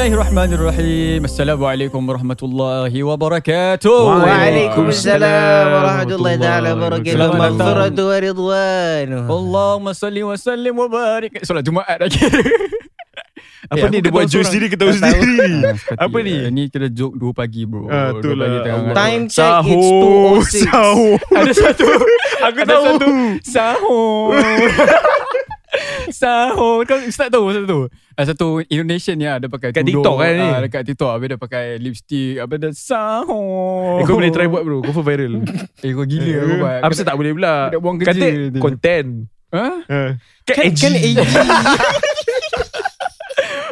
الله الرحمن الرحيم السلام عليكم ورحمة الله وبركاته وعليكم السلام ورحمة الله تعالى وبركاته المغفرة ورضوانه اللهم صل وسلم وبارك Solat Jumaat lagi Apa eh, ni dia buat joke sendiri Ketawa sendiri Apa ni Ni kira joke 2 pagi bro ah, tu lah. Time check sahur, It's 2.06 Sahur Ada satu Aku ada tahu satu, Sahur Sahur Kau Ustaz tahu satu Ada satu Indonesian ni Dia pakai Kat TikTok kan ni? ah, Dekat TikTok Habis dia pakai lipstick Habis dia Sahur Eh, kau boleh try buat bro. Kau viral. Eh kau gila aku buat Apa tak boleh pula? Kata tu. content. Ha? Ha. Kan Kan kan. AG.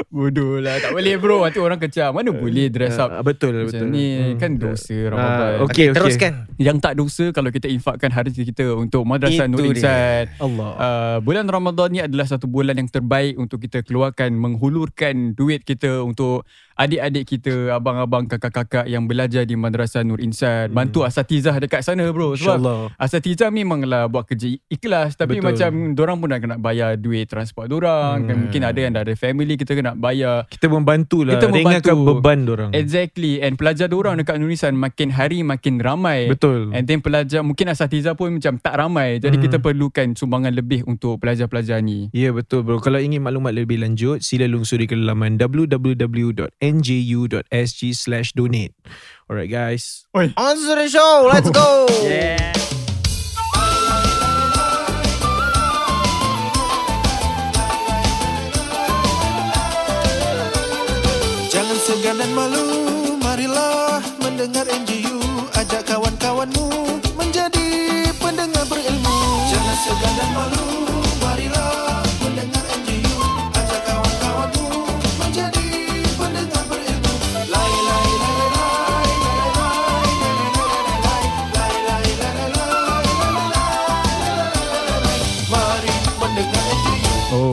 Bodoh lah Tak boleh bro Nanti orang kecam Mana boleh dress up Ah, Betul Macam betul. ni Hmm. Kan dosa Ah, Ramadan okay, okay. Teruskan. Yang tak dosa Kalau kita infakkan harta kita Untuk Madrasah Nur. Insan Allah. uh, bulan Ramadan ni adalah satu bulan yang terbaik untuk kita keluarkan menghulurkan duit kita untuk adik-adik kita, abang-abang, kakak-kakak yang belajar di Madrasah Nur Insan. Bantu asatizah dekat sana bro. Sebab InsyaAllah. asatizah memanglah buat kerja ikhlas tapi Betul. macam dorang pun nak kena bayar duit transport dorang. Kan mungkin ada yang dah ada family kita kena bayar. Kita membantu lah. Kita Ringankan membantu. beban dorang. Exactly. And pelajar dorang dekat Nur Insan makin hari makin ramai. Betul. And then pelajar mungkin asatizah pun macam tak ramai. Jadi Hmm. kita perlukan sumbangan lebih untuk pelajar-pelajar ni. Ya betul bro. Kalau ingin maklumat lebih lanjut, sila lungsuri ke laman www.nju.sg/donate. Alright guys. Oi. On to the show. Let's go. Yeah.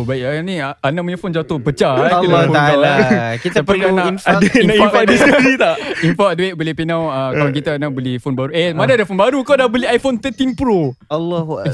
Baik ah, ni ah, Ana punya phone jatuh pecah Allah Ta'ala. eh. Kita perlu nak infak. Ada nak infak di sini tak? Infak duit beli pinau uh, Kawan kita nak beli phone baru Eh mana ada phone baru Kau dah beli iPhone 13 Pro Allahu Eh.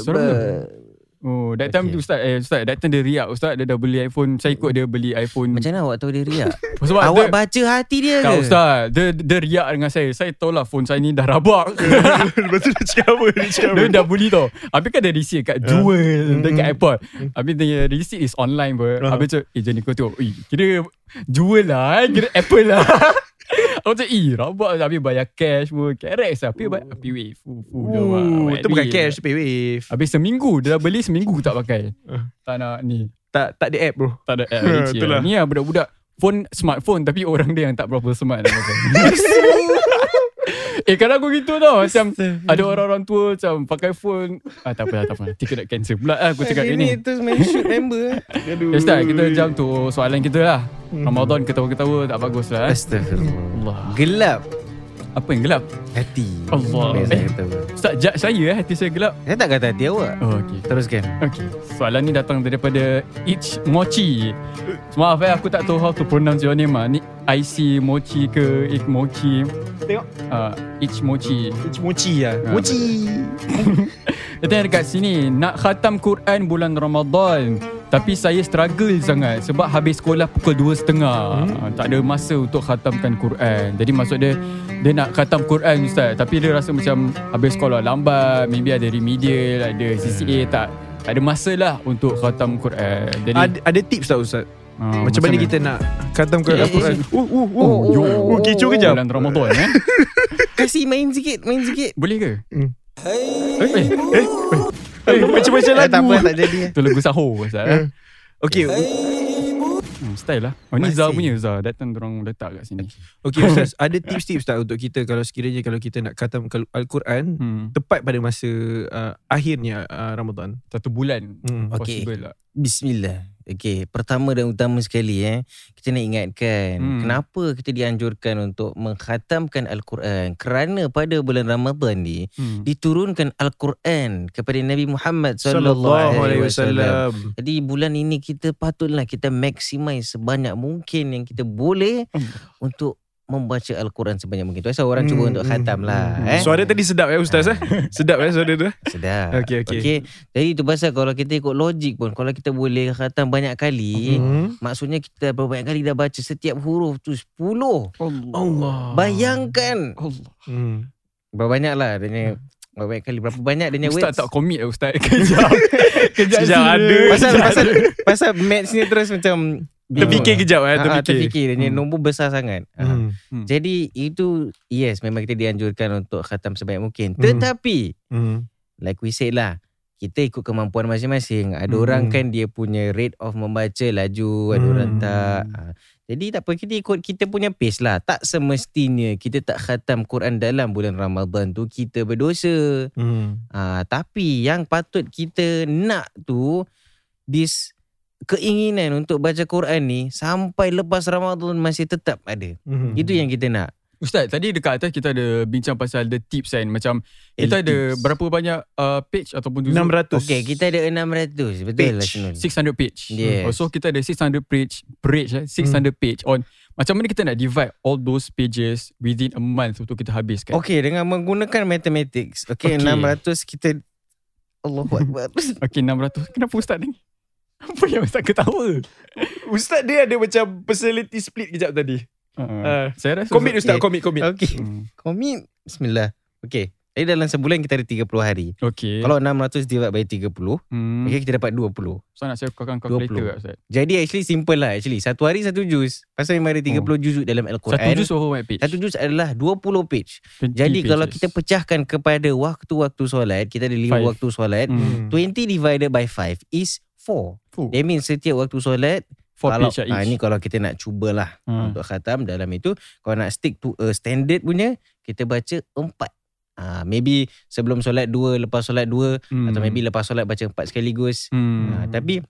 Oh that time Okay. tu Ustaz Eh Ustaz that time dia riak Ustaz dia dah beli iPhone Saya ikut dia beli iPhone Macam mana awak tahu dia riak? Sebab Awak dia, baca hati dia Tak ke? Ustaz dia, dia riak dengan saya Saya tahu lah phone saya ni dah rabak Lepas tu dia cakap apa? Dia cakap? Dia dah beli tau Habis kan ada receipt kat Jewel Dekat airport Habis dia receipt is online pun Ah. Habis tu Eh jadi kau tengok Ui, Kira Jewel lah eh. Kira Apple lah Aku macam Eh rabak Habis bayar cash pun Kerek lah Habis bayar dah, Ooh, Wak. Itu bukan Wait. cash, pay wave. Habis seminggu Dia dah beli seminggu tak pakai Ah. Tak nak ni Tak tak ada app bro. Tak ada app. Ni lah budak-budak Phone smartphone Tapi orang dia yang tak berapa smart lah pakai. Eh kadang aku gitu tau. Macam Ada orang-orang tua Macam pakai phone. Ah, Tak apa tak apa Nanti kena cancel pula lah Aku cakap ini gini tu main shoot member. Aduh. Ya Ustaz kita jam tu Soalan kita lah. Ramadan ketawa-ketawa Tak bagus lah eh. Astagfirullah. Gelap Apa yang gelap hati. Allah. Biasa Eh. kata. Ustaz judge saya eh Hati saya gelap Saya tak kata hati awak. Oh okay Teruskan. Okay Soalan ni datang daripada Ich Mochi Maaf eh aku tak tahu how to pronounce your name ah. Ni IC Mochi ke Ik Mochi Tengok. uh, Ich Mochi It's mochi lah. Ah. Mochi. Dia tanya dekat sini Nak khatam Quran bulan Ramadan Tapi saya struggle sangat Sebab habis sekolah pukul 2.30 hmm? Tak ada masa untuk khatamkan Quran Jadi maksud dia Dia nak khatam Quran Ustaz Tapi dia rasa macam Habis sekolah lambat Maybe ada remedial Ada CCA Tak tak ada masa lah Untuk khatam Quran Jadi Ada, ada tips tak Ustaz? ah, Macam mana kita nak khatam ke Eh, eh. Uh, uh, uh. Oh, yo. Oh, kecoh kejap. Bulan Ramadan eh Kasih main sikit, main sikit. Boleh ke? Hmm. Eh, eh, Eh, eh, macam-macam Eh, lagu. tak apa, tak jadi. Itu lagu sahur Ustaz eh? Okay, Hmm, style lah Oh ni Masih. Zah punya Zah Datang orang letak kat sini okay Ustaz. Ada tips-tips tak untuk kita kalau sekiranya kalau kita nak khatam Al- Al-Quran hmm. tepat pada masa uh, akhirnya uh, Ramadan? Satu bulan Hmm. Okey. Possible lah Bismillah. Okey, pertama dan utama sekali eh, kita nak ingatkan Hmm. kenapa kita dianjurkan untuk mengkhatamkan Al-Quran kerana pada bulan Ramadan ni hmm. diturunkan Al-Quran kepada Nabi Muhammad Sallallahu alaihi wasallam. Jadi bulan ini kita patutlah kita maximize sebanyak mungkin yang kita boleh Allah. untuk membaca Al-Quran sebanyak mungkin. Tu pasal orang cuba Hmm, untuk hmm, khatam lah. hmm. Eh? Suara tadi sedap eh Ustaz eh? Sedap eh suara tu Sedap. Okey, okey. okay. Jadi tu pasal kalau kita ikut logik pun, kalau kita boleh khatam banyak kali, Hmm. maksudnya kita berapa banyak kali dah baca setiap huruf tu 10. Allah Bayangkan. Allah. hmm. Berapa banyak lah dia berapa banyak kali berapa banyak dia punya Ustaz words. tak commit lah Ustaz Kejap Kejap sini. ada. pasal pasal pasal maths ni terus macam Terfikir kejap eh Ah, ah, Terfikir terfikir dia Hmm. nombor besar sangat. Ah. Hmm. Hmm. Jadi itu yes memang kita dianjurkan untuk khatam sebanyak mungkin. Hmm. Tetapi Hmm. like we said lah kita ikut kemampuan masing-masing. Ada Hmm. orang kan dia punya rate of membaca laju, ada Hmm. orang tak. Jadi tak apa kita ikut kita punya pace lah. Tak semestinya kita tak khatam Quran dalam bulan Ramadan tu kita berdosa. Hmm. Ah, tapi yang patut kita nak tu this keinginan untuk baca Quran ni sampai lepas Ramadan masih tetap ada. Hmm. Itu yang kita nak. Ustaz tadi dekat atas kita ada bincang pasal the tips kan Macam El kita ada tips. berapa banyak uh, page ataupun juzuk 600 Okey, kita ada 600. Betul Page. lah Sunul. 600 page Yes. Also kita ada 600 page Page eh 600 page on Macam mana kita nak divide All those pages Within a month Untuk kita habiskan Okey, dengan menggunakan mathematics. Okey, Okey. 600 kita Allahu Akbar. Okay 600 Kenapa Ustaz ni Apa yang Ustaz ketawa Ustaz dia ada macam Personality split kejap tadi uh, Ah. Saya rasa Commit Ustaz Okay. Commit commit Okey, Hmm. komit. Bismillah. Okey. Jadi dalam sebulan kita ada 30 hari. Okay Kalau 600 divide by 30, hmm. okey kita dapat 20. So nak saya bukakan calculator 20. tak Ustaz Jadi actually simple lah actually. Satu hari satu juz. Pasal memang ada 30 Oh. juzuk dalam Al-Quran. Satu juz berapa banyak page Satu juz adalah 20 page. 20 Jadi kalau pages. kita pecahkan kepada waktu-waktu solat, kita ada 5 Five. waktu solat. hmm. 20 divided by 5 is 4. Fuh, That means setiap waktu solat Four kalau, page ah, each ni kalau kita nak cubalah Hmm. untuk khatam dalam itu kalau nak stick to a standard punya kita baca empat Ah, maybe sebelum solat dua, lepas solat dua, Hmm. atau maybe lepas solat baca empat sekaligus. hmm. Ah, tapi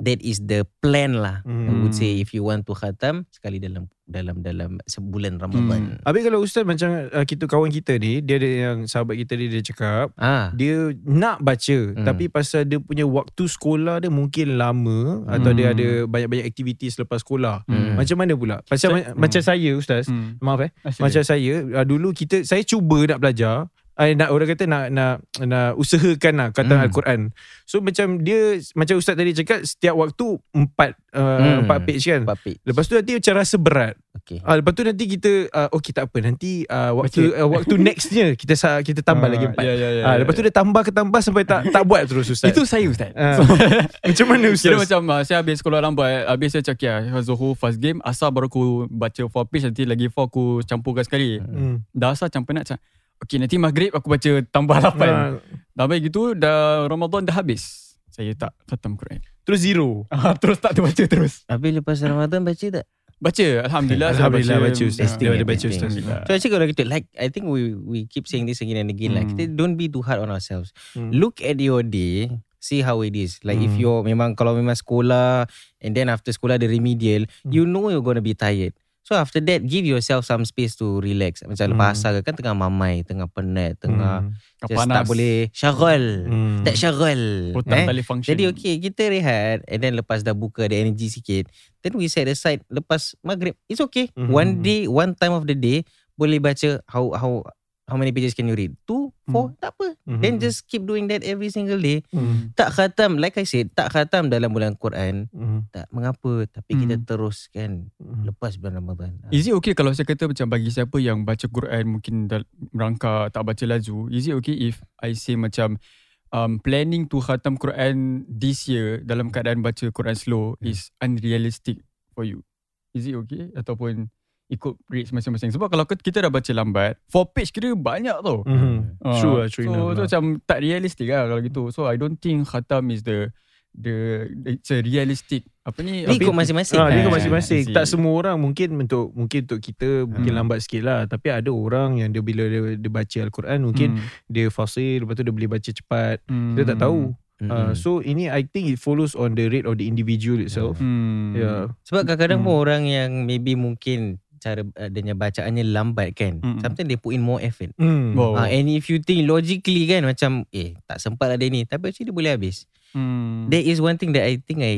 that is the plan lah. I Hmm. would say if you want to khatam sekali dalam dalam dalam sebulan Ramadan. Habis kalau Ustaz macam uh, kita kawan kita ni Dia ada yang sahabat kita ni Dia cakap Ah, Dia nak baca Hmm. Tapi pasal dia punya waktu sekolah dia Mungkin lama Atau dia Hmm. ada banyak-banyak aktiviti selepas sekolah Hmm. Macam mana pula Macam, Ustaz- macam saya Ustaz Hmm. Maaf eh sila. Macam saya uh, Dulu kita Saya cuba nak belajar I nak orang kata nak nak nak usahakan lah kata Hmm. Al-Quran. So macam dia macam ustaz tadi cakap setiap waktu empat uh, Hmm. empat page kan. empat page. Lepas tu nanti macam rasa berat. Okay. Ah lepas tu nanti kita uh, okey tak apa nanti uh, waktu uh, waktu nextnya kita kita tambah Ah, lagi empat. ya, ya, ya, Ah ya, lepas tu ya. dia tambah ke tambah sampai tak tak buat terus ustaz. Itu saya Ustaz Ah. So, macam mana ustaz? Kira macam uh, Saya habis sekolah lambat Habis saya cakap ya, Zohor first game Asal baru aku Baca 4 page Nanti lagi 4 aku Campurkan sekali hmm. Dah asal campur nak macam Okay nanti maghrib Aku baca tambah 8 Ah, Dah baik gitu Dah Ramadan dah habis Saya tak khatam Quran terus zero. Ah, Terus tak terbaca terus Habis lepas Ramadan baca tak? Baca Alhamdulillah saya Alhamdulillah baca ustaz. Dia ada eh, baca ustaz. So actually kalau kita like I think we we keep saying this again and again. Hmm. Kita don't be too hard on ourselves. Hmm. Look at your day, see how it is. Like if Hmm. you're memang kalau memang sekolah and then after sekolah ada remedial, Hmm. you know you're gonna be tired. So after that give yourself some space to relax. Macam Hmm. lepas asar kan tengah mamai, tengah penat, tengah Hmm. just tak boleh syagol. Hmm. Tak syagol. Otak Eh? tak boleh function Jadi okay kita rehat and then lepas dah buka ada energy sikit then we set aside lepas maghrib it's okay Mhm. one day one time of the day boleh baca how how how many pages can you read two four tak apa Mhm. then just keep doing that every single day Hmm. tak khatam like I said tak khatam dalam bulan Quran Hmm. tak mengapa tapi kita Hmm. teruskan Hmm. lepas bulan Ramadan Is it okay kalau saya kata macam bagi siapa yang baca Quran mungkin dal- merangka tak baca laju, is it okay if I say macam um, planning to khatam Quran this year dalam keadaan baca Quran slow is unrealistic for you? Is it okay ataupun ikut rates masing-masing? Sebab kalau kita dah baca lambat, 4 page kira banyak tau. Hmm. Ah, True lah, true so, enough so lah. macam tak realistic lah kalau gitu. So I don't think khatam is the the it's a realistic apa ni? Ikut masing-masing Ah, dia ikut Eh, masing-masing. See. Tak semua orang mungkin untuk mungkin untuk kita mungkin Hmm. lambat sikit lah. Tapi ada orang yang dia bila dia, dia baca Al-Quran mungkin Hmm. dia fasil lepas tu dia boleh baca cepat. Hmm. Dia tak tahu. Mm-mm. Uh, so ini I think it follows on the rate of the individual itself. Hmm. Yeah. Sebab kadang-kadang pun Hmm. orang yang maybe mungkin cara uh, dia bacaannya lambat kan Mm-mm. sometimes they put in more effort. Wow. Ha, and if you think logically kan macam eh tak sempat ada ni tapi actually dia boleh habis. Hmm. There is one thing that I think I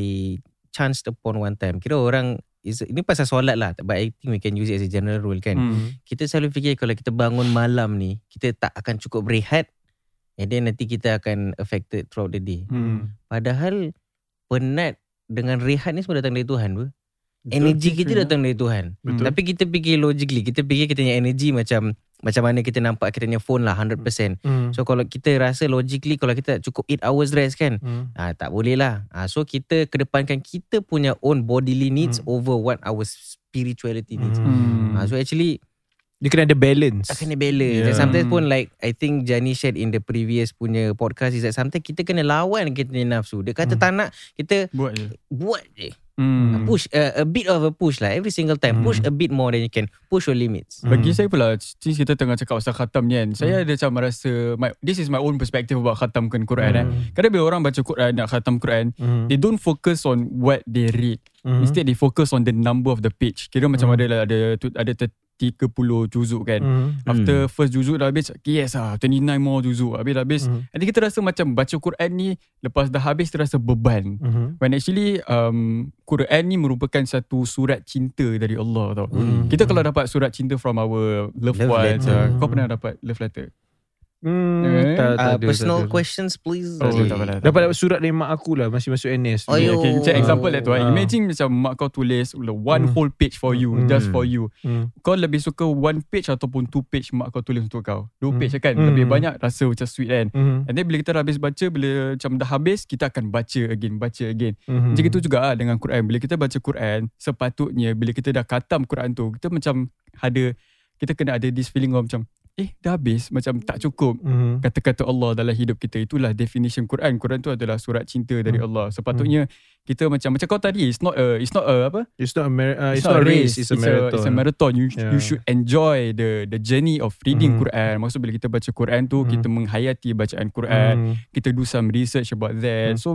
chanced upon one time. Kira orang is, ini pasal solat lah but I think we can use it as a general rule kan. Hmm. Kita selalu fikir kalau kita bangun malam ni kita tak akan cukup berehat and then nanti kita akan affected throughout the day. Hmm. Padahal penat dengan rehat ni semua datang dari Tuhan ber. Energi kita datang dari Tuhan. Betul. Tapi kita fikir logically, kita fikir kita punya energy macam macam mana kita nampak kita punya phone lah 100%. Hmm. So kalau kita rasa logically kalau kita cukup 8 hours rest kan, Hmm. ah tak boleh lah. Ah so kita kedepankan kita punya own bodily needs Hmm. over what our spirituality needs. Hmm. Ah so actually Dia kena ada balance. tak kena balance. Yeah. Sometimes pun like I think Jani shared in the previous punya podcast is that sometimes kita kena lawan kita punya nafsu. Dia kata Hmm. tak nak kita Buat je. buat je. Hmm. Push uh, a bit of a push lah every single time. Hmm. Push a bit more than you can. Push your limits. Hmm. Bagi saya pula Since kita tengah cakap pasal khatam ni kan Saya ada macam rasa my, This is my own perspective About khatamkan Quran eh. Hmm. Kadang bila orang baca Quran Nak khatam Quran Hmm. They don't focus on What they read Hmm. Instead they focus on the number of the page Kira macam Hmm. ada lah Ada ada 30 juzuk kan Hmm. After first juzuk dah habis Yes lah 29 more juzuk Habis-habis Hmm. Nanti kita rasa macam Baca Quran ni Lepas dah habis Terasa beban Hmm. When actually um, Quran ni merupakan satu surat cinta dari Allah tau. Hmm. Kita kalau dapat surat cinta from our loved Love ones, letter. uh, kau pernah dapat love letter? Hmm. Eh? Tak, tak Uh, ada, personal tak ada. questions please. Oh, Okay. tak. Dapat dapat surat dari mak aku lah Masih masuk NS Oh, Okay, okay, macam example lah tu. Ah. Uh, Imagine macam mak kau tulis one Hmm. whole page for you, Hmm. just for you. Hmm. Kau lebih suka one page ataupun two page mak kau tulis untuk kau? Dua Hmm. page kan? Hmm. Lebih banyak rasa macam sweet kan? Hmm. And then bila kita dah habis baca, bila macam dah habis, kita akan baca again, baca again. Hmm. Macam itu juga lah dengan Quran. Bila kita baca Quran, sepatutnya bila kita dah khatam Quran tu, kita macam ada, kita kena ada this feeling of macam, eh dah habis, macam tak cukup. Hmm. Kata-kata Allah dalam hidup kita itulah definition Quran. Quran tu adalah surat cinta dari Hmm. Allah. Sepatutnya kita macam macam kau tadi it's not a it's not a apa? It's not a, mar- uh, it's, not a race, it's a marathon. it's a marathon. You Yeah. you should enjoy the the journey of reading Mhm. Quran. Maksud bila kita baca Quran tu Mhm. kita menghayati bacaan Quran. Hmm. Kita do some research about that. Hmm. So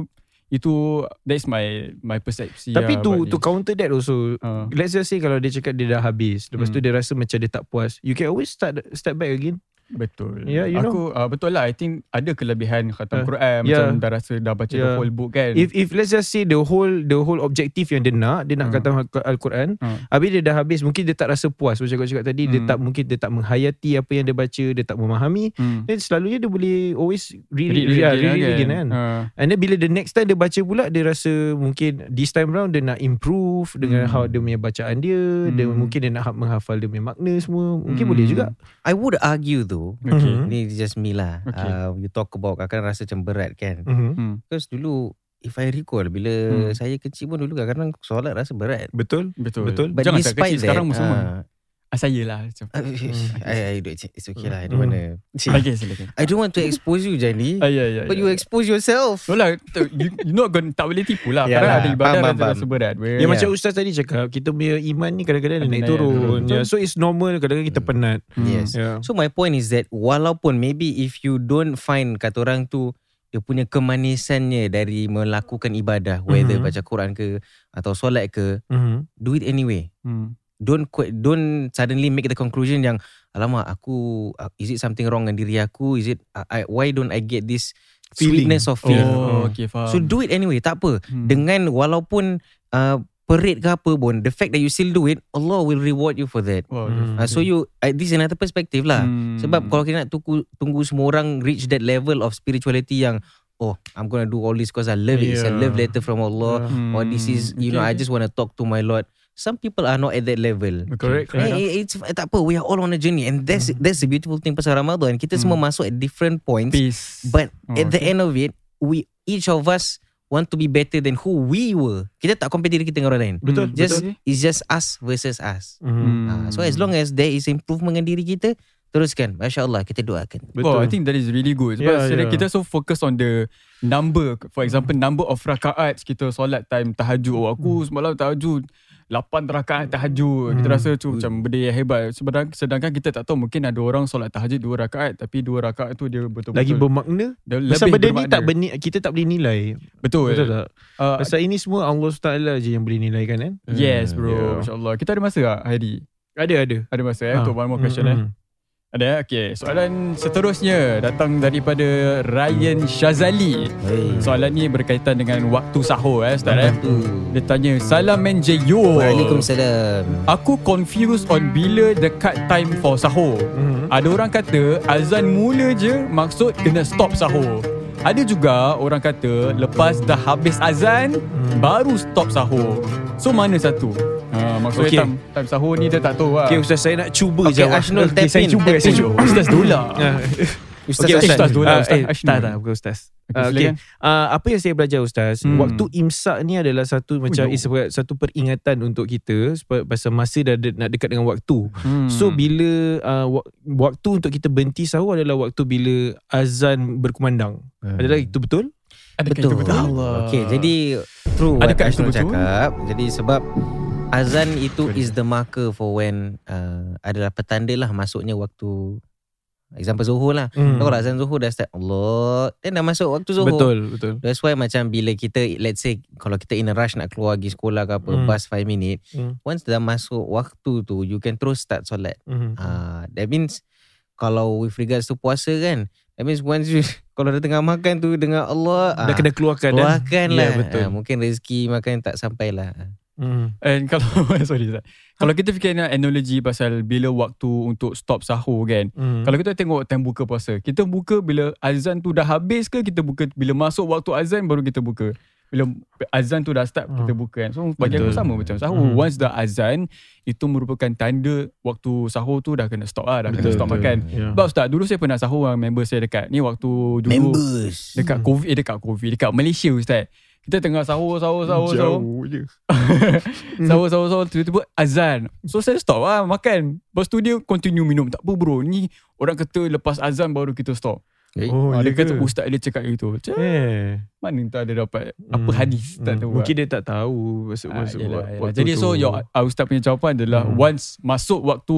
itu that's my my persepsi Tapi lah to to counter that also Ah. Let's just say kalau dia cakap dia dah habis Lepas tu Hmm. dia rasa macam dia tak puas You can always start step back again Betul. Yeah, you Aku uh, betul lah. I think ada kelebihan khatam Uh, Quran yeah. macam dah rasa dah baca the Yeah. whole book kan. If if let's just say the whole the whole objective yang dia nak dia nak Hmm. khatam Al- Al-Quran Hmm. habis dia dah habis mungkin dia tak rasa puas macam kau cakap tadi dia Hmm. tak mungkin dia tak menghayati apa yang dia baca dia tak memahami hmm. then selalunya dia boleh always read Read, read, read read, again read, read kan. again kan Ah. And then bila the next time dia baca pula dia rasa mungkin this time round dia nak improve dengan Hmm. how dia punya bacaan dia dia Hmm. mungkin dia nak ha- menghafal dia punya makna semua mungkin Hmm. boleh juga I would argue though. Okay. Mhm. Ni just me lah. Okay. Uh, you talk about kadang rasa macam berat kan. Mhm. Hmm. Because dulu if I recall bila Hmm. saya kecil pun dulu kadang-kadang solat rasa berat. betul Betul. Betul. But Jangan tak despite kecil sekarang that, pun semua. ah, Ah, saya lah macam. Uh, I, I, do- it's, okay lah. I don't Hmm. wanna. Okay, silakan. I don't want to expose you, Jani. Ah, ya, ya, But ya. you expose yourself. No lah, you, you not going, tak boleh tipu lah. Yalah, Kadang ada ibadah faham, rasa, faham, rasa berat. Ya Yeah. macam ustaz tadi cakap kita punya iman ni kadang-kadang Ada naik naik turun. Ya, so it's normal kadang-kadang kita penat. Hmm. Yes. Ya. So my point is that walaupun maybe if you don't find kata orang tu dia punya kemanisannya dari melakukan ibadah whether Mhm. baca Quran ke atau solat ke Mhm. do it anyway. Hmm. Don't quit, don't suddenly make the conclusion yang alamak aku uh, is it something wrong dengan diri aku is it uh, I, why don't I get this Feeling. sweetness of faith. Oh, Hmm. okay, faham. So do it anyway tak apa. Hmm. Dengan walaupun uh, perit ke apa pun the fact that you still do it Allah will reward you for that. Wow, Hmm. Uh, so you uh, this is another perspective lah. Hmm. Sebab kalau kita nak tunggu, tunggu semua orang reach that level of spirituality yang oh I'm gonna do all this because I love it. It's a Yeah. love letter from Allah. Hmm. Or this is you know I Okay, just want to talk to my Lord. Some people are not at that level. Correct. Eh, correct. eh, it's tak apa. We are all on a journey, and that's that's the beautiful thing pasal Ramadan. Kita semua Hmm. masuk at different points, Peace. but Oh, at the okay. end of it, we each of us want to be better than who we were. Kita tak compare diri kita dengan orang lain. Betul, Hmm, Just betul. it's just us versus us. Hmm. Ah, so as long as there is improvement dengan diri kita, teruskan. Masya Allah kita doakan. Wow, I think that is really good. Sebab Yeah, yeah, kita so focus on the number. For example, number of rakaat kita solat time tahajud. Oh, aku semalam tahajud 8 rakaat tahajud. Kita Hmm. rasa tu macam benda yang hebat. Sedangkan, sedangkan kita tak tahu mungkin ada orang solat tahajud 2 rakaat tapi 2 rakaat tu dia betul-betul Lagi bermakna. dia Pasal lebih benda ni bermakna. tak berni, kita tak boleh nilai. Betul. Betul tak? Uh, Pasal ini semua Allah SWT je yang boleh nilaikan kan? yes bro. Yeah. InsyaAllah. Kita ada masa tak Heidi? Ada ada. Ada masa eh Ah. untuk one more question Mm, eh. mm. Ada okay. Soalan seterusnya datang daripada Ryan Shazali. Hey. Soalan ni berkaitan dengan waktu sahur eh Ustaz eh. Dia tanya Salam Menjeyo Waalaikumsalam. Aku confused on bila dekat time for sahur Mhm. Ada orang kata azan mula je maksud kena stop sahur Ada juga orang kata lepas dah habis azan Hmm. baru stop sahur So mana satu? Ha, maksudnya Okey. time, time sahur ni dia tak tahu lah Okay Ustaz saya nak cuba Okey, jawab Ashnul, Okey, tap Saya in, cuba Saya cuba Ustaz Dola Ah. Ustaz Hassan. Ustaz Ah, Ustaz eh, Ashnul. Tak tak bukan Ustaz Okey, Ah, silakan. Uh, apa yang saya belajar Ustaz Hmm. Waktu imsak ni adalah satu Macam yo. is satu peringatan untuk kita supaya- Pasal masa dah de- nak dekat dengan waktu hmm. So bila uh, wa- Waktu untuk kita berhenti sahur adalah Waktu bila azan berkumandang Adalah itu betul? Adakah Betul. itu betul? Allah. Okey, jadi true Adakah itu Ashnul betul? cakap. Jadi sebab azan itu is the marker for when uh, adalah petanda lah masuknya waktu example zuhur lah. Tahu kalau azan zuhur dah start Allah, then dah masuk waktu zuhur. Betul betul That's why macam bila kita let's say kalau kita in a rush nak keluar pergi sekolah ke apa Hmm. bus 5 minit Hmm. once dah masuk waktu tu you can terus start solat. Hmm. Ah that means kalau with regards to puasa kan that means once you kalau dah tengah makan tu dengan Allah Dah ah, kena keluarkan dah. keluarkan Ya, lah. betul. Ah, mungkin rezeki makan tak sampai Hmm. And kalau sorry Ustaz. Kalau kita fikir analogi pasal bila waktu untuk stop sahur kan. Hmm. Kalau kita tengok time buka puasa, kita buka bila azan tu dah habis ke kita buka bila masuk waktu azan baru kita buka. Bila azan tu dah start kita Hmm. buka kan. So bagi aku sama macam sahur. Hmm. Once dah azan itu merupakan tanda waktu sahur tu dah kena stop lah, dah kena Betul, stop betul. makan. Ya. Sebab Ustaz, dulu saya pernah sahur dengan member saya dekat ni waktu dulu Members. dekat COVID eh, dekat COVID dekat Malaysia Ustaz. Kita tengah sahur sahur sahur sahur. Jauh je. Sahur sahur sahur tiba-tiba azan. So saya stop lah makan. Lepas tu dia continue minum. Tak apa bro. Ni orang kata lepas azan baru kita stop. Eh, Oh, Oh, dia ya kata ke? ustaz dia cakap gitu. Macam Eh. mana tak ada dapat apa Hmm. hadis tak Hmm. tahu. Mungkin lah. dia tak tahu masuk Ah, masuk yelah, yelah. Jadi tu. so your uh, ustaz punya jawapan adalah Hmm. once masuk waktu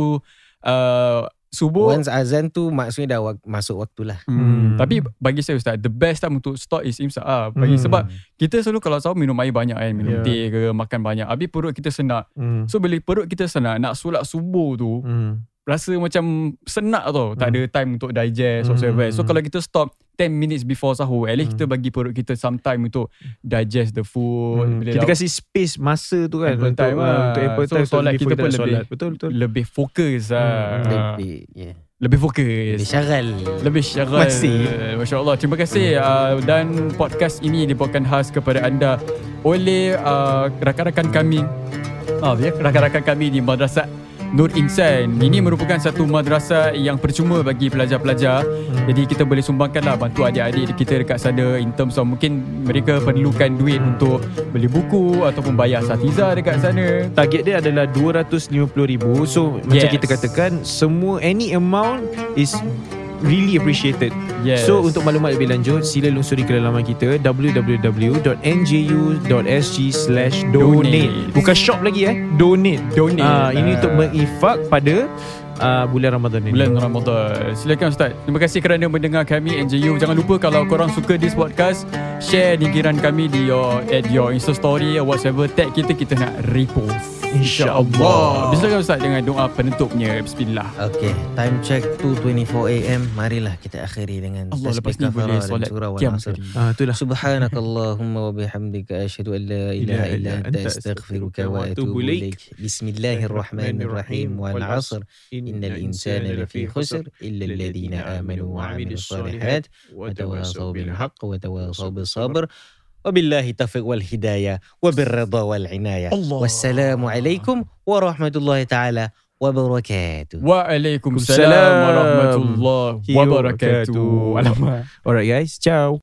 uh, subuh Once azan tu maksudnya dah wak- masuk waktu lah. Hmm. Hmm. Tapi bagi saya Ustaz The best time untuk stop is imsak ah. Bagi Hmm. Sebab kita selalu kalau sahur minum air banyak kan Minum Yeah. teh ke makan banyak Habis perut kita senak Hmm. So bila perut kita senak Nak solat subuh tu Hmm. Rasa macam senak tau Tak Hmm. ada time untuk digest Hmm. whatsoever. So kalau kita stop 10 minutes before sahur At least Hmm. kita bagi perut kita some time untuk Digest the food Hmm. Kita dah kasih space masa tu kan Ample untuk, time lah. ah, untuk ample So, time solat before kita pun lebih- solat. Betul betul. Lebih fokus lah Hmm. Lebih, yeah. Lebih fokus Lebih syaral. Lebih syarat Masih. Masya Allah Terima kasih uh, Dan podcast ini Dibawakan khas kepada anda Oleh uh, Rakan-rakan kami ya Rakan-rakan kami di Madrasah Nur Insan. Ini merupakan satu madrasah Yang percuma bagi pelajar-pelajar. Jadi kita boleh sumbangkan lah Bantu adik-adik kita dekat sana In terms of mungkin Mereka perlukan duit Untuk beli buku Ataupun bayar satiza dekat sana. Target dia adalah 250,000. So macam kita katakan semua any amount is really appreciated. Yes So untuk maklumat lebih lanjut sila lungsuri ke laman kita www.nju.sg/donate. Donate. Bukan shop lagi eh, donate. Donate Ah ini Ah. untuk mengifak pada uh, bulan Ramadan ini. Bulan Ramadan. Silakan Ustaz. Terima kasih kerana mendengar kami NJU Jangan lupa kalau korang suka this podcast Share lingkiran kami di your At your Insta story Or whatever Tag kita Kita nak repost. InsyaAllah. Silakan Ustaz dengan doa penutupnya. Bismillah. Okay, time check 2.24 am. Marilah kita akhiri dengan Allah tasbih lepas ni boleh solat surah Kiam tadi Ah itulah. Subhanakallahumma wa bihamdika asyhadu an la ilaha illa anta astaghfiruka wa atubu ilaik. Bismillahirrahmanirrahim. Wal 'asr إن الإنسان لفي خسر إلا الذين آمنوا وعملوا الصالحات وتواصوا بالحق وتواصوا بالصبر. وبالله التوفيق والهداية وبالرضا والعناية. الله. والسلام عليكم ورحمة الله تعالى وبركاته. وعليكم السلام ورحمة الله وبركاته. Alright guys, ciao.